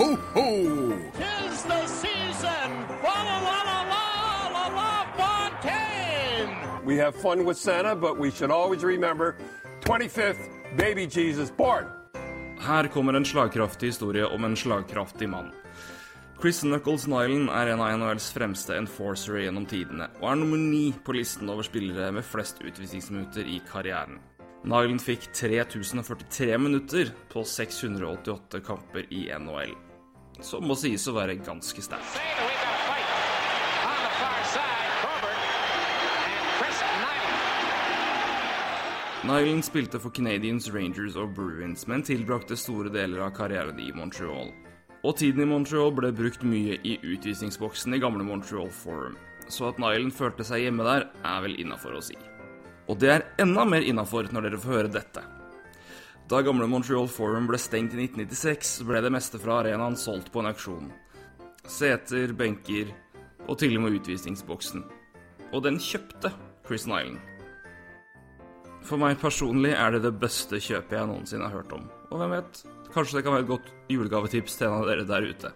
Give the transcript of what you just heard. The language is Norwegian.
ho, ho! Tis the season! Fa la la la la la la Fontaine! We have fun with Santa, but we should always remember 25th, baby Jesus born. Her kommer en slagkraftig historie om en slagkraftig mann. Chris Knuckles Nyland er en av NHLs fremste enforcere gjennom tidene, og er nummer ni på listen over spillere med flest utvisningsminutter i karrieren. Nyland fikk 3043 minutter på 688 kamper i NHL, som må sies å være ganske Nyland. Nyland spilte for Canadians, Rangers og Bruins, men tilbrakte store deler av karrieren i Montreal. Og tiden i Montreal ble brukt mye i utvisningsboksen i gamle Montreal Forum, så at Nyland følte seg hjemme der, er vel innafor å si. Og det er enda mer innafor når dere får høre dette. Da gamle Montreal Forum ble stengt i 1996, ble det meste fra arenaen solgt på en auksjon. Seter, benker og til og med utvisningsboksen. Og den kjøpte Chris Nyland. For meg personlig er det det beste kjøpet jeg noensinne har hørt om. Og hvem vet, kanskje det kan være et godt julegavetips til en av dere der ute.